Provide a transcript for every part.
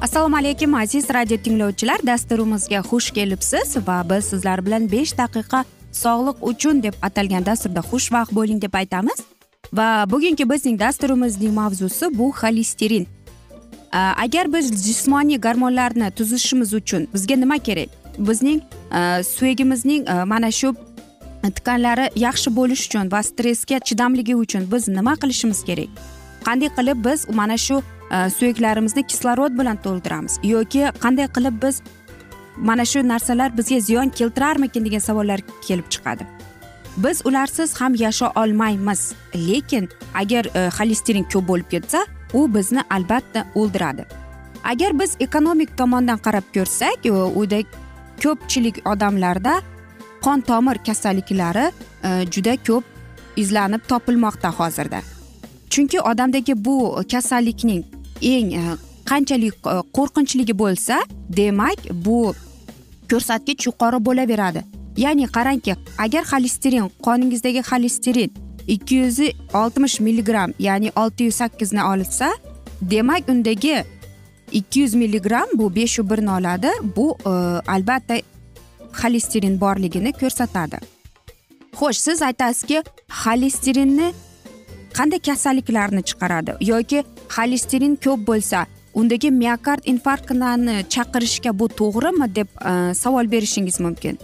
assalomu alaykum aziz radio tinglovchilar. Dasturimizga xush kelibsiz va biz sizlar bilan besh daqiqa sog'liq uchun deb atalgan dasturda xushvaqt bo'ling deb aytamiz. Va bugungi bizning dasturimizning mavzusi bu xolesterin. Agar biz jismoniy gormonlarni tuzishimiz uchun bizga nima kerak? Bizning suyagimizning mana shu tikanlari yaxshi bo'lishi uchun va stressga chidamligi uchun biz nima qilishimiz kerak? Qanday qilib biz mana shu Э, suyaklarimizni kislorod bilan to'ldiramiz. Yoki qanday qilib biz mana shu narsalar bizga ziyon keltirarmikin degan savollar kelib chiqadi. Biz ularsiz ham yasha olmaymiz. Lekin agar e, xolesterin ko'p bo'lib ketsa u bizni albatta o'ldiradi. Agar biz ekonomik tomondan qarab ko'rsak e, uyda ko'pchilik odamlarda qon tomir kasalliklari e, juda ko'p izlanib topilmoqda hozirda. Chunki odamdagi bu kasallikning eng e, qanchalik e, qo'rqinchligi bo'lsa demak bu ko'rsatkich yuqori bo'laveradi. Ya'ni qarangki agar xolesterin qoningizdagi xolesterin ikki yuz oltmish milligramm ya'ni olti yuz sakkizni olsa demak undagi ikki yuz milligramm bu besh yu birni oladi. Bu e, albatta xolesterin borligini ko'rsatadi. Xo'sh siz aytasizki xolesterinni qanday kasalliklarni chiqaradi yoki xolesterin ko'p bo'lsa undagi miokard infarktini chaqirishga bu to'g'rimi deb e, savol berishingiz mumkin.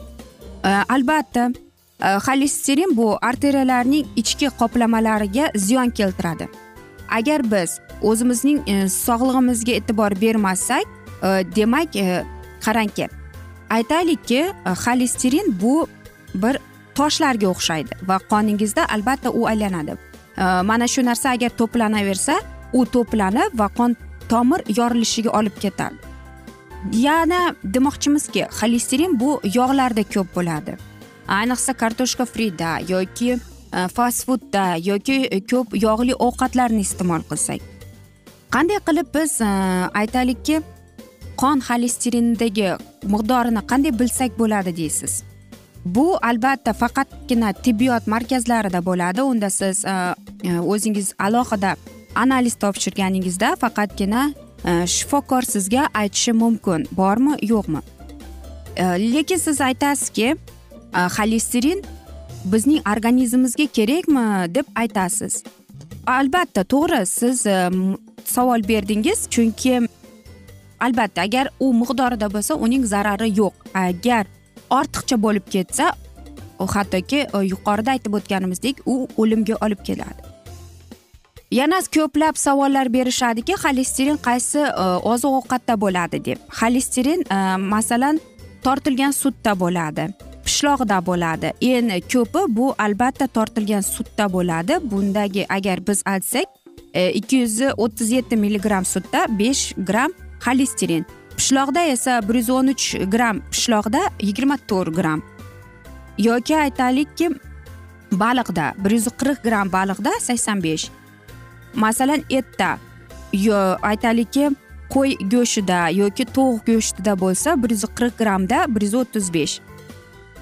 E, albatta e, xolesterin bu arteriyalarning ichki qoplamalariga ziyon keltiradi. Agar biz o'zimizning sog'lig'imizga e'tibor bermasak demak qarangki aytaylikki xolesterin bu bir toshlarga o'xshaydi va qoningizda albatta u aylanadi. Mana shu narsa agar to'planaversa u to'planib va qon tomir yorilishiga olib ketadi yana demoqchimizki xolesterin bu yog'larda ko'p bo'ladi. Ayniqsa kartoshka frida yoki e, fast foodda yoki ko'p yog'li ovqatlarni iste'mol qilsak. Qanday qilib biz e, aytaylikki qon xolesterinidagi miqdorini qanday bilsak bo'ladi deysiz? Bu albatta faqatgina tibbiyot markazlarida bo'ladi. Unda siz e, o'zingiz alohida analiz topshirganingizda faqatgina e, shifokor sizga aytishi mumkin bormi yo'qmi? E, lekin siz aytasizki e, xolesterin bizning organizmimizga kerakmi deb aytasiz. Albatta to'g'ri siz savol berdingiz chunki albatta agar u miqdorida bo'lsa uning zarari yo'q. Agar ortiqcha bo'lib ketsa hattoki yuqorida aytib o'tganimizdek u o'limga olib keladi. Yana ko'plab savollar berishadiki xolesterin qaysi e, oziq ovqatda bo'ladi deb. Xolesterin e, masalan tortilgan sutda bo'ladi pishloqda bo'ladi. Eng ko'pi bu albatta tortilgan sutda bo'ladi. Bundagi agar biz aytsak e, ikki yuz o'ttiz yetti milligramm sutda besh gramm xolesterin pishloqda esa bir yuz o'n uch gramm pishloqda yigirma to'rt gramm yoki aytaylikki baliqda bir yuz qirq gramm baliqda sakson besh. Masalan etda yo aytaylikki qo'y go'shtida yoki tovuq go'shtida bo'lsa bir yuz qirq grammda bir yuz o'ttiz besh.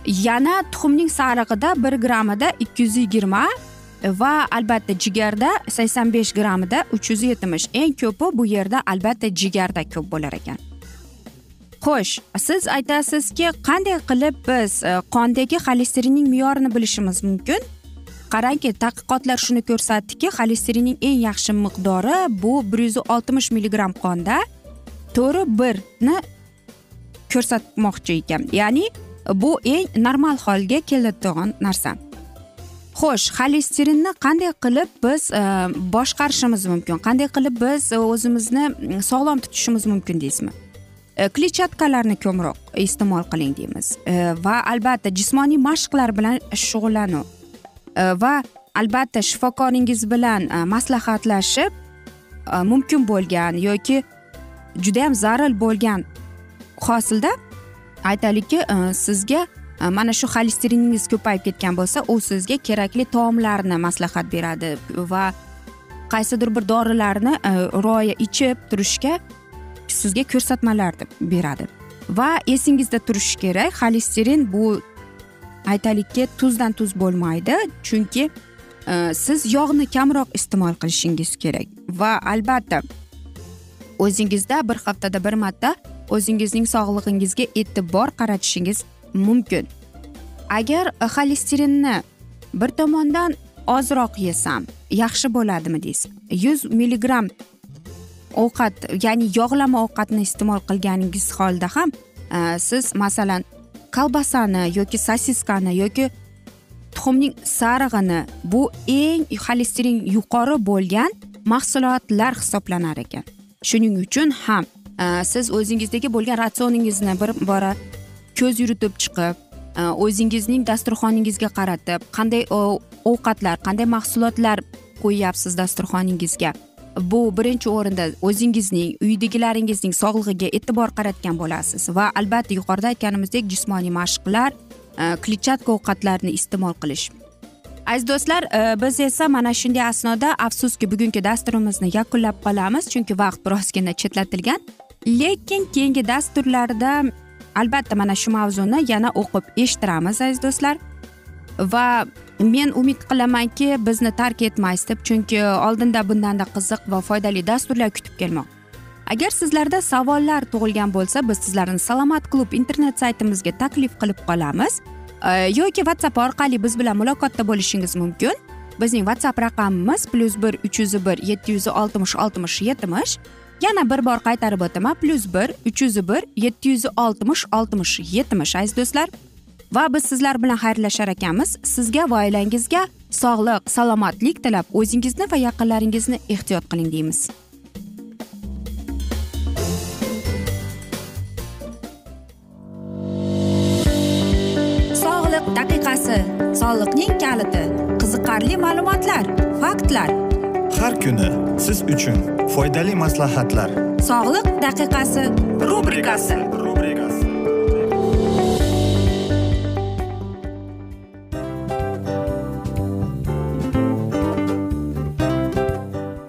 Yana tuxumning sarig'ida bir grammida ikki yuz yigirma va albatta jigarda sakson besh grammida uch yuz yetmish. Eng ko'pi bu yerda albatta jigarda ko'p bo'lar ekan. Xo'sh siz aytasizki qanday qilib biz e, qondagi xolesterinning me'yorini bilishimiz mumkin? Qarangki tadqiqotlar shuni ko'rsatdiki xolesterinning eng yaxshi miqdori bu bir yuz oltmish milligramm qonda. To'rt birni ko'rsatmoqchi ekan. Ya'ni bu eng normal holga keladigan narsa. Xo'sh xolesterinni qanday qilib biz e, boshqarishimiz mumkin? Qanday qilib biz o'zimizni sog'lom tutishimiz mumkin deysizmi? E, kletchatkalarni ko'proq iste'mol qiling deymiz. E, va albatta jismoniy mashqlar bilan shug'ullanuv E, va albatta shifokoringiz bilan e, maslahatlashib e, mumkin bo'lgan yoki judayam zarur bo'lgan hosilda aytaylikki sizga mana shu xolesteriningiz ko'payib ketgan bo'lsa u sizga kerakli taomlarni maslahat beradi va qaysidir bir dorilarni rioya ichib turishga sizga ko'rsatmalar beradi. Va esingizda turishi kerak xolesterin bu aytaylikki tuzdan tuz bo'lmaydi. Chunki e, siz yog'ni kamroq iste'mol qilishingiz kerak. Va albatta o'zingizda bir haftada bir marta o'zingizning sog'lig'ingizga e'tibor qaratishingiz mumkin. Agar e, xolesterinni bir tomondan ozroq yesam yaxshi bo'ladimi deysiz? Yuz milligramm ovqat ya'ni yog'lama ovqatni iste'mol qilganingiz holda ham e, siz masalan kolbasani yoki sosiskani yoki tuxumning sarig'ini bu eng xolesterin yuqori bo'lgan mahsulotlar hisoblanar ekan shuning uchun ham siz o'zingizdagi bo'lgan ratsioningizni bir bora ko'z yuritib chiqib o'zingizning dasturxoningizga qaratib qanday ovqatlar qanday mahsulotlar qo'yyapsiz dasturxoningizga bu birinchi o'rinda o'zingizning uydagilaringizning sog'lig'iga e'tibor qaratgan bo'lasiz va albatta yuqorida aytganimizdek jismoniy mashqlar e, kletchatka ovqatlarni iste'mol qilish. Aziz do'stlar e, biz esa mana shunday asnoda afsuski bugungi dasturimizni yakunlab qolamiz chunki vaqt birozgina chetlatilgan. Lekin keyingi dasturlarda albatta mana shu mavzuni yana o'qib eshittiramiz aziz do'stlar. Va men umid qilamanki bizni tark etmaysiz deb chunki e, oldinda bundanda qiziq va foydali dasturlar kutib kelmoqda agar sizlarda savollar tug'ilgan bo'lsa biz sizlarni salomat klub internet saytimizga taklif qilib qolamiz. E, yoki whatsapp orqali biz bilan muloqotda bo'lishingiz mumkin. Bizning whatsapp raqamimiz plyus bir uch yuz bir yetti yuz oltmish oltmish yetmish. Yana bir bor qaytarib o'taman plyus bir uch yuz bir yetti yuz oltmish oltmish yetmish aziz do'stlar. Va biz sizlar bilan xayrlashar ekanmiz. Sizga va oilangizga sog'lik salomatlik tilab o'zingizni va yaqinlaringizni ehtiyot qiling deymiz. Sog'liq daqiqasi soliqning kaliti qiziqarli ma'lumotlar faktlar. Har kuni siz uchun foydali maslahatlar. Sog'liq daqiqasi rubrikasi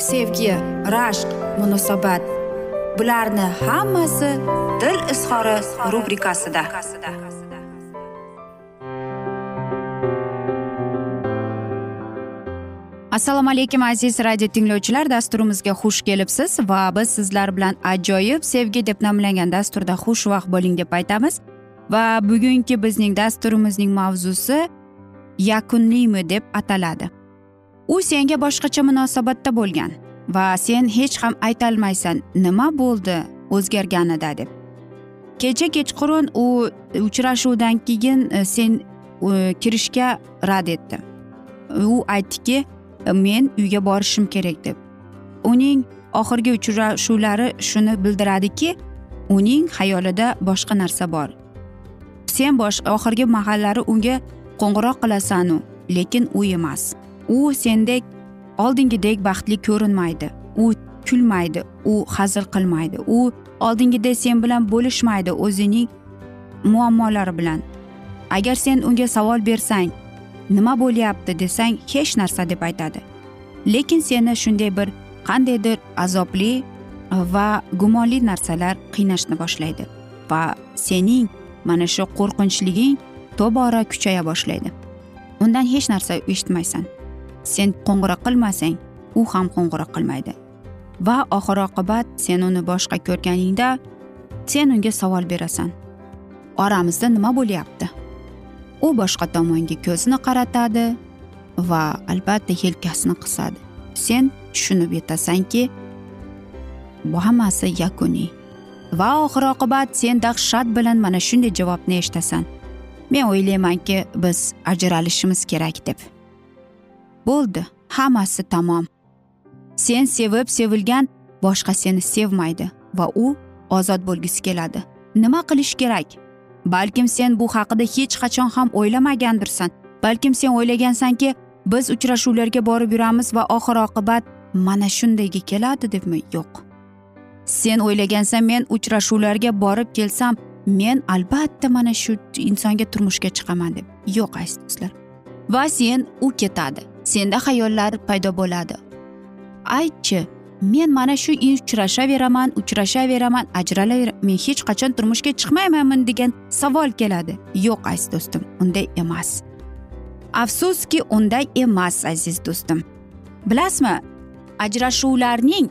sevgi rashq munosabat. Bularni hammasi dil izhori rubrikasida. Assalomu alaykum aziz radio tinglovchilar. Dasturimizga xush kelibsiz va biz sizlar bilan ajoyib sevgi deb nomlangan dasturda xushvaqt bo'ling deb aytamiz. Va bugungi bizning dasturimizning mavzusi yakunlimi deb ataladi. U senga boshqacha munosabatda bo'lgan va sen hech ham aytolmaysan nima bo'ldi o'zgarganida deb. Kecha kechqurun u uchrashuvdan keyin e, sen kirishga rad etdi. U aytdiki e, men uyga borishim kerak deb. Uning oxirgi uchrashuvlari shuni bildiradiki uning xayolida boshqa narsa bor. Sen bosh oxirgi mahallari unga qo'ng'iroq qilasanu lekin u emas. U sendek oldingidek baxtli ko'rinmaydi. U kulmaydi. U hazil qilmaydi. U oldingidek sen bilan bo'lishmaydi o'zining muammolari bilan. Agar sen unga savol bersang nima bo'lyapti desang hech narsa deb aytadi. Lekin seni shunday bir qandaydir azobli va gumonli narsalar qiynashni boshlaydi va sening mana shu qo'rqinchliging tobora kuchaya boshlaydi. Undan hech narsa eshitmaysan. Sen qo'ng'iroq qilmasang u ham qo'ng'iroq qilmaydi. Va oxir oqibat sen uni boshqa ko'rganingda sen unga savol berasan. Oramizda nima bo'lyapti? U boshqa tomonga ko'zini qaratadi va albatta yelkasini qisadi. Sen tushunib yetasanki bu hammasi yakuniy. Va oxir oqibat sen dahshat bilan mana shunday javobni eshitasan. Men o'ylaymanki biz ajralishimiz kerak deb. Bo'ldi. Hammasi tamom. Sen sevib sevilgan boshqa seni sevmaydi va u ozod bo'lgisi keladi. Nima qilish kerak? Balkim sen bu haqida hech qachon ham o'ylamagandirsan. Balkim sen o'ylagansanki biz uchrashuvlarga borib yuramiz va oxir oqibat mana shundayga keladi debmi? Yo'q. Sen o'ylagansan men uchrashuvlarga borib kelsam men albatta mana shu insonga turmushga chiqaman deb. Yo'q aziz do'stlar. Va sen u ketadi. Senda xayollar paydo bo'ladi. Aytchi men mana shu uchrashaveraman uchrashaveraman ajralaveraman men hech qachon turmushga chiqmaymanmi degan savol keladi. Yo'q aziz do'stim unday emas. Afsuski unday emas aziz do'stim. Bilasizmi ajrashuvlarning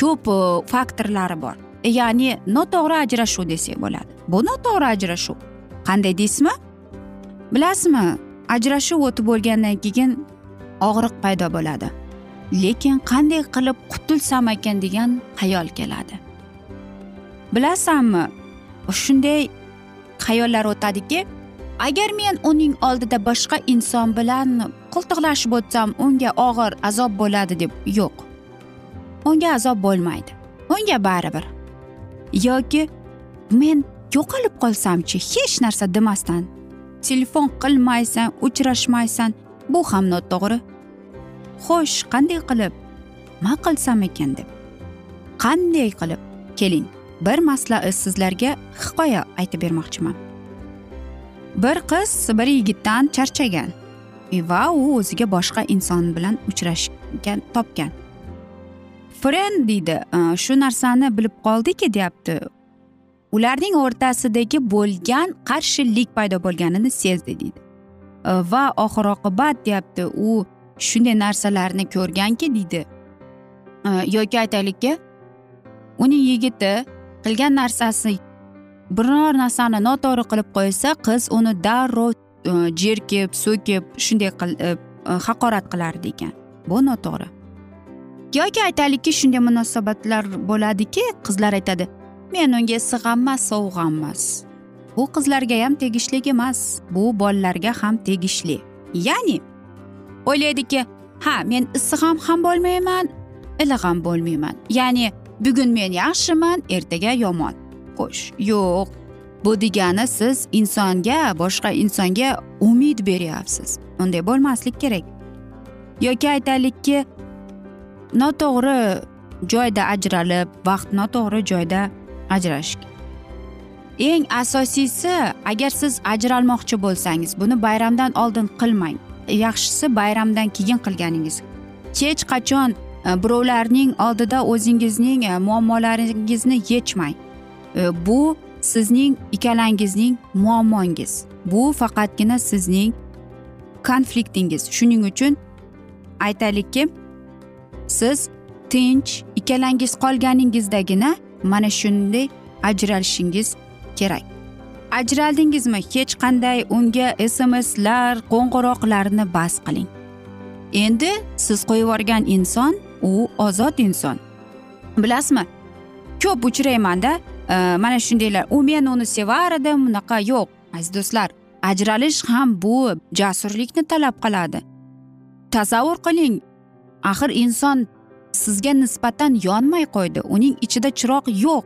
ko'p faktorlari bor. Ya'ni noto'g'ri ajrashuv desak bo'ladi. Bu noto'g'ri ajrashuv. Qanday deysizmi? Bilasizmi ajrashuv o'tib bo'lgandan keyin og'riq paydo bo'ladi. Lekin qanday qilib qutulsam ekan degan xayol keladi. Bilasanmi shunday xayollar o'tadiki agar men uning oldida boshqa inson bilan qo'ltiqlashib o'tsam unga og'ir azob bo'ladi deb yo'q. Unga azob bo'lmaydi. Unga baribir. Yoki men yo'qolib qolsamchi hech narsa demasdan telefon qilmaysan uchrashmaysan bu ham noto'g'ri xo'sh qanday qilib? Nima qilsam ekan deb. Qanday qilib? Keling bir masla sizlarga hikoya aytib bermoqchiman. Bir qiz bir yigitdan charchagan. Va u o'ziga boshqa inson bilan uchrashgan topgan. Fren deydi shu narsani bilib qoldiki deyapti. Ularning o'rtasidagi bo'lgan qarshilik paydo bo'lganini sezdi deydi. Э, va oxir oqibat deyapti. U shunday narsalarni ko'rganki deydi. Э, yoki aytaylikki uning yigiti qilgan narsasi biror narsani noto'g'ri qilib qo'ysa qiz uni darrov e, jerkib so'kib shunday qilib e, e, haqorat qilardi ekan. Bu noto'g'ri. Yoki aytaylikki shunday munosabatlar bo'ladiki qizlar aytadi men unga issiq ham emas sovuq ham emas bu qizlarga ham tegishli emas bu bolalarga ham tegishli. Ya'ni o'ylaydiki ha men issiq ham ham bo'lmayman iliq ham bo'lmayman. Ya'ni bugun men yaxshiman ertaga yomon. Xo'sh yo'q. Bu degani siz insonga boshqa insonga umid beryapsiz. Unday bo'lmaslik kerak. Yoki aytaylikki noto'g'ri joyda ajralib vaqt noto'g'ri joyda ajrashishgan eng asosiysi agar siz ajralmoqchi bo'lsangiz buni bayramdan oldin qilmang. Yaxshisi bayramdan keyin qilganingiz. Hech qachon e, birovlarning oldida o'zingizning e, muammolaringizni yechmang. E, bu sizning ikkalangizning muammongiz. Bu faqatgina sizning konfliktingiz. Shuning uchun aytaylikki siz tinch ikkalangiz qolganingizdagina mana shunday ajralishingiz kerak. Ajraldingizmi? Hech qanday unga smslar qo'ng'iroqlarni bas qiling. Endi siz qo'yib yuborgan inson u ozod inson. Bilasizmi? Ko'p uchraymanda e, mana shundaylar. U men uni sevar edim unaqa yo'q aziz do'stlar. Ajralish ham bu jasurlikni talab qiladi. Tasavvur qiling axir inson sizga nisbatan yonmay qo'ydi. Uning ichida chiroq yo'q.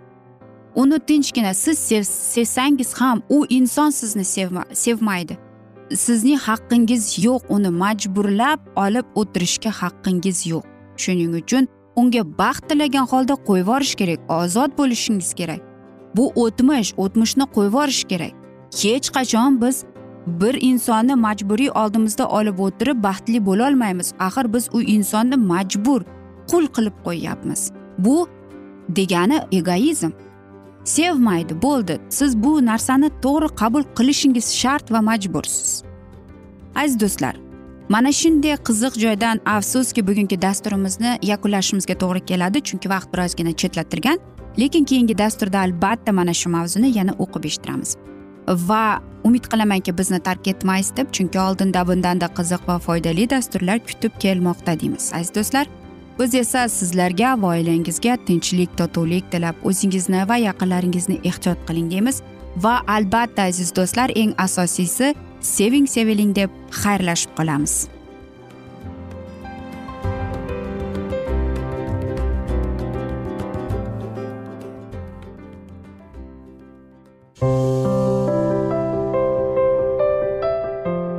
Uni tinchgina siz sevsangiz ham u inson sizni sevma, sevmaydi. Sizning haqqingiz yo'q uni majburlab olib o'tirishga haqqingiz yo'q. Shuning uchun unga baxt tilagan holda qo'yib yuborish kerak ozod bo'lishingiz kerak. Bu o'tmish o'tmishni qo'yib yuborish kerak. Hech qachon biz bir insonni majburiy oldimizda olib o'tirib baxtli bo'lolmaymiz axir biz u insonni majbur qul qilib qo'yyapmiz. Bu degani egoizm. Sevmaydi bo'ldi. Siz bu narsani to'g'ri qabul qilishingiz shart va majbursiz. Aziz do'stlar mana shunday qiziq joydan afsuski bugungi dasturimizni yakunlashimizga to'g'ri keladi chunki vaqt birozgina chetlatilgan. Lekin keyingi dasturda albatta mana shu mavzuni yana o'qib eshittiramiz. Va umid qilamanki bizni tark etmaysiz deb chunki oldinda bundanda qiziq va foydali dasturlar kutib kelmoqda deymiz. Aziz do'stlar biz esa sizlarga va oilangizga tinchlik totuvlik tilab o'zingizni va yaqinlaringizni ehtiyot qiling deymiz va albatta aziz do'stlar eng asosiysi seving seviling deb xayrlashib qolamiz.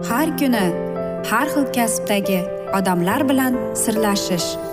Har kuni har xil kasbdagi odamlar bilan sirlashish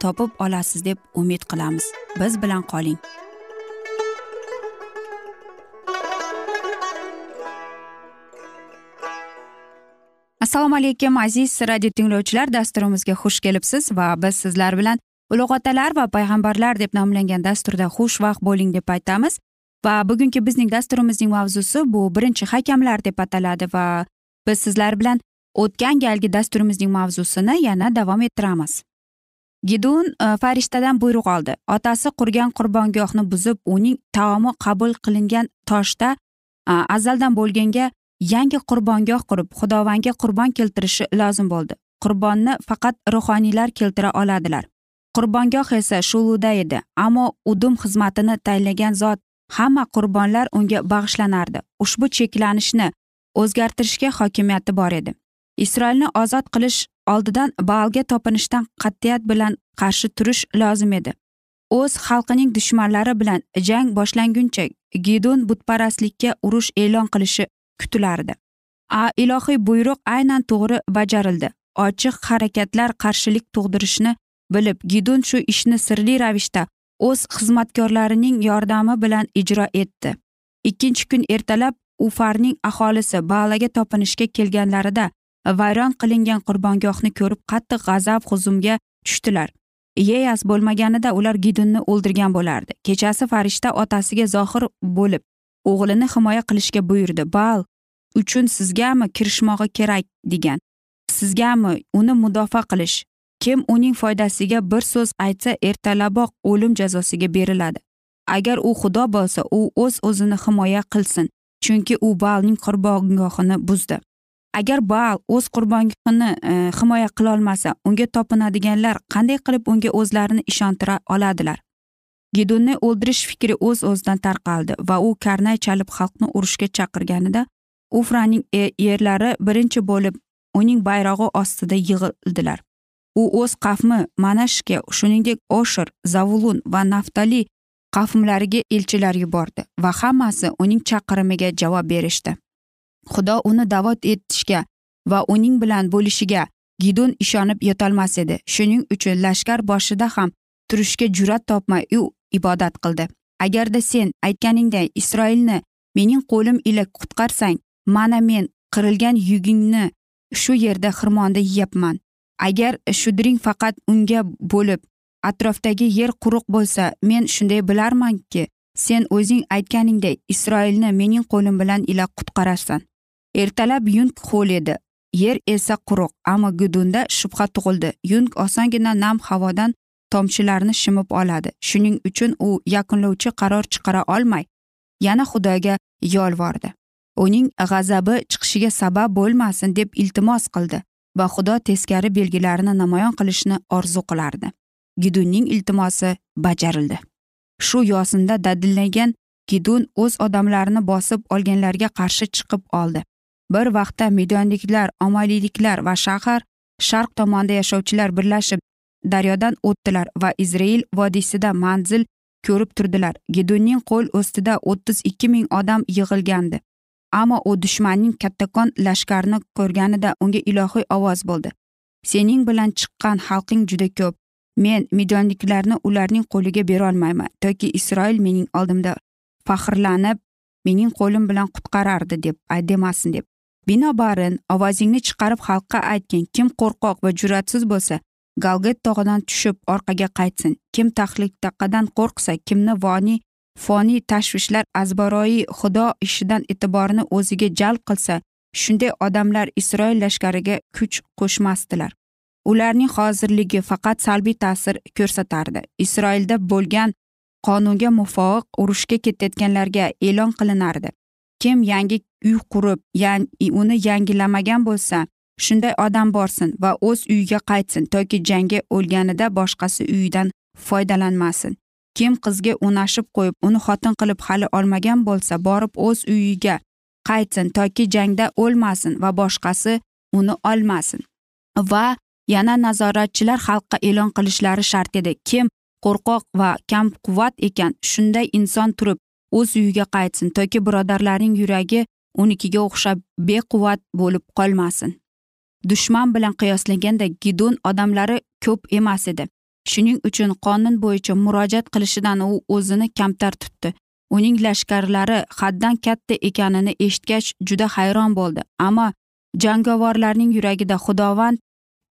topib olasiz deb umid qilamiz. Biz bilan qoling. Assalomu alaykum aziz radio tinglovchilar. Dasturimizga xush kelibsiz va biz sizlar bilan ulug' otalar va payg'ambarlar deb nomlangan dasturda xushvaqt bo'ling deb aytamiz. Va bugungi bizning dasturimizning mavzusi bu birinchi hakamlar deb ataladi va biz sizlar bilan o'tgan galgi dasturimizning mavzusini yana davom ettiramiz. Gidun e, farishtadan buyruq oldi. Otasi qurgan qurbongohni buzib uning taomi qabul qilingan toshda e, azaldan bo'lganga yangi qurbongoh qurib xudovanga qurbon keltirishi lozim bo'ldi. Qurbonni faqat ruhoniylar keltira oladilar. Qurbongoh esa shuluda edi ammo udum xizmatini tayinlagan zot hamma qurbonlar unga bag'ishlanardi. Ushbu cheklanishni o'zgartirishga hokimiyati bor edi. Isroilni ozod qilish oldidan baalga topinishdan qat'iyat bilan qarshi turish lozim edi. O'z xalqining dushmanlari bilan jang boshlanguncha gidon butparastlikka urush e'lon qilishi kutilardi. A ilohiy buyruq aynan to'g'ri bajarildi. Ochiq harakatlar qarshilik tug'dirishni bilib gidun shu ishni sirli ravishda o'z xizmatkorlarining yordami bilan ijro etdi. Ikkinchi kun ertalab ufarning aholisi balaga topinishga kelganlarida vayron qilingan qurbongohni ko'rib qattiq g'azab huzumga tushdilar. Yeyas bo'lmaganida ular gidunni o'ldirgan bo'lardi. Kechasi farishta otasiga zohir bo'lib o'g'lini himoya qilishga buyurdi. Bal uchun sizgami kirishmog'i kerak? degan. Sizgami uni mudofaa qilish? Kim uning foydasiga bir so'z aytsa ertalaboq o'lim jazosiga beriladi. Agar u xudo bo'lsa u o'z o'zini himoya qilsin chunki u balning qurbongohini buzdi. Agar baal o'z qurbongohini e, himoya qilolmasa unga topinadiganlar qanday qilib unga o'zlarini ishontira oladilar? Gidunni o'ldirish fikri o'z o'zidan tarqaldi va u karnay chalib xalqni urushga chaqirganida ufraning e, erlari birinchi bo'lib uning bayrog'i ostida yig'ildilar. U o'z qavmi manashga shuningdek oshir zavulun va naftali qavmlariga elchilar yubordi va hammasi uning chaqirimiga javob berishdi. Xudo uni da'vat etishga va uning bilan bo'lishiga gidon ishonib yotolmas edi. Shuning uchun lashkar boshida ham turishga jur'at topmay u ibodat qildi. Agarda sen aytganingday isroilni mening qo'lim ila qutqarsang mana men qirilgan yugingni shu yerda xirmonda yeyapman. Agar shudring faqat unga bo'lib atrofdagi yer quruq bo'lsa men shunday bilarmanki sen o'zing aytganingday isroilni mening qo'lim bilan ila qutqararsan. Ertalab yung ho'l edi. Yer esa quruq ammo gudunda shubha tug'ildi. Yung osongina nam havodan tomchilarni shimib oladi. Shuning uchun u yakunlovchi qaror chiqara olmay yana xudoga yolvordi. Uning g'azabi chiqishiga sabab bo'lmasin deb iltimos qildi va xudo teskari belgilarini namoyon qilishni orzu qilardi. Gidunning iltimosi bajarildi. Shu yosinda dadillagan gidun o'z odamlarini bosib olganlarga qarshi chiqib oldi. Bir vaqtda midonliklar omaliyliklar va shahar sharq tomonida yashovchilar birlashib daryodan o'tdilar va izrail vodiysida manzil ko'rib turdilar. Gidunning qo'l ostida o'ttiz ikki ming odam yig'ilgandi ammo u dushmanning kattakon lashkarini ko'rganida unga ilohiy ovoz bo'ldi. Sening bilan chiqqan xalqing juda ko'p. Men midonliklarni ularning qo'liga berolmayman toki isroil mening oldimda faxrlanib mening qo'lim bilan qutqarardi deb demasin deb binobarin ovozingni chiqarib xalqqa aytgin. Kim qo'rqoq va jur'atsiz bo'lsa galget tog'idan tushib orqaga qaytsin. Kim tahlikadan qo'rqsa kimni voniy foniy tashvishlar azbaroyi xudo ishidan e'tiborini o'ziga jalb qilsa shunday odamlar isroil lashkariga kuch qo'shmasdilar. Ularning hozirligi faqat salbiy ta'sir ko'rsatardi. Isroilda bo'lgan qonunga muvofiq urushga ketayotganlarga e'lon qilinardi. Kim yangi uy qurib uni yangilamagan bo'lsa shunday odam borsin va o'z uyiga qaytsin toki jangi o'lganida boshqasi uyidan foydalanmasin. Kim qizga unashib qo'yib uni xotin qilib hali olmagan bo'lsa borib o'z uyiga qaytsin toki jangda o'lmasin va boshqasi uni olmasin. Va yana nazoratchilar xalqqa e'lon qilishlari shart edi kim qo'rqoq va kamquvvat ekan shunday inson turib o'z uyiga qaytsin toki birodarlarning yuragi unikiga o'xshab bequvvat bo'lib qolmasin. Dushman bilan qiyoslaganda gidon odamlari ko'p emas edi. Shuning uchun qonun bo'yicha murojaat qilishidan u o'zini kamtar tutdi. Uning lashkarlari haddan katta ekanini eshitgach juda hayron bo'ldi. Ammo jangovorlarning yuragida xudovand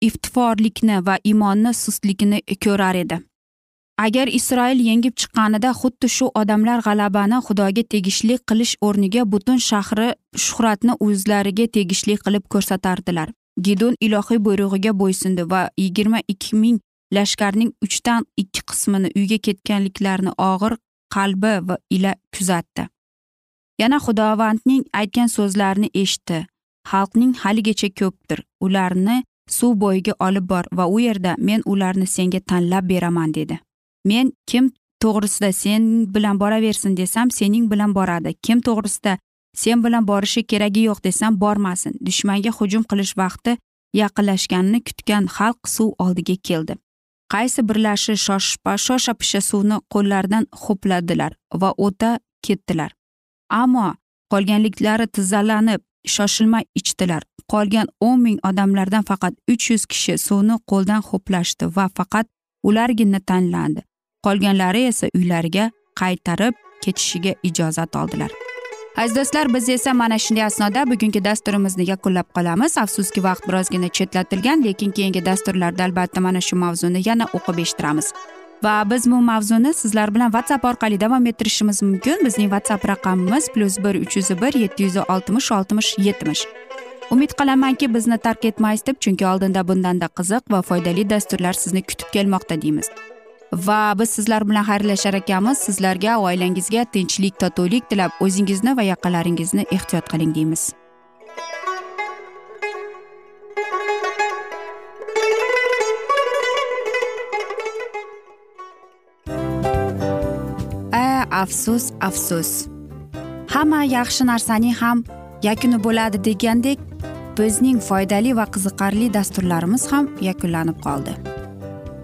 iftiforlikni va imonni sustligini ko'rar edi. Agar isroil yengib chiqqanida xuddi shu odamlar g'alabani xudoga tegishli qilish o'rniga butun shahri shuhratni o'zlariga tegishli qilib ko'rsatardilar. Gidon ilohiy buyrug'iga bo'ysundi va yigirma ikki ming lashkarning uchdan ikki qismini uyga ketganliklarini og'ir qalbi va ila kuzatdi. Yana xudovandning aytgan so'zlarini eshitdi. Xalqning haligacha ko'pdir ularni suv bo'yiga olib bor va u yerda men ularni senga tanlab beraman dedi. Men kim to'g'risida sen bilan boraversin desam sening bilan boradi. Kim to'g'risida sen bilan borishi keragi yo'q desam bormasin. Dushmanga hujum qilish vaqti yaqinlashganini kutgan xalq suv oldiga keldi. Qaysi birlashi shosha pisha suvni qo'llaridan ho'pladilar va o'ta ketdilar. Ammo qolganliklari tizzalanib shoshilmay ichdilar. Qolgan o'n ming odamlardan faqat uch yuz kishi suvni qo'ldan ho'plashdi va faqat ulargina tanlandi. Qolganlari esa uylariga qaytarib ketishiga ijozat oldilar. Aziz do'stlar biz esa mana shunday asnoda bugungi dasturimizni yakunlab qolamiz. Afsuski vaqt birozgina chetlatilgan lekin keyingi dasturlarda albatta mana shu mavzuni yana o'qib eshittiramiz. Va biz bu mavzuni sizlar bilan whatsapp orqali davom ettirishimiz mumkin. Bizning whatsapp raqamimiz plyus bir uch yuz bir yetti yuz oltmish oltmish yetmish. Umid qilamanki bizni tark etmaysiz deb chunki oldinda bundanda qiziq va foydali dasturlar sizni kutib kelmoqda deymiz. Va biz sizlar bilan xayrlashar ekanmiz. Sizlarga oilangizga tinchlik totuvlik tilab o'zingizni va yaqinlaringizni ehtiyot qiling deymiz. A afsus afsus. Hamma yaxshi narsaning ham yakuni bo'ladi degandek bizning foydali va qiziqarli dasturlarimiz ham yakunlanib qoldi.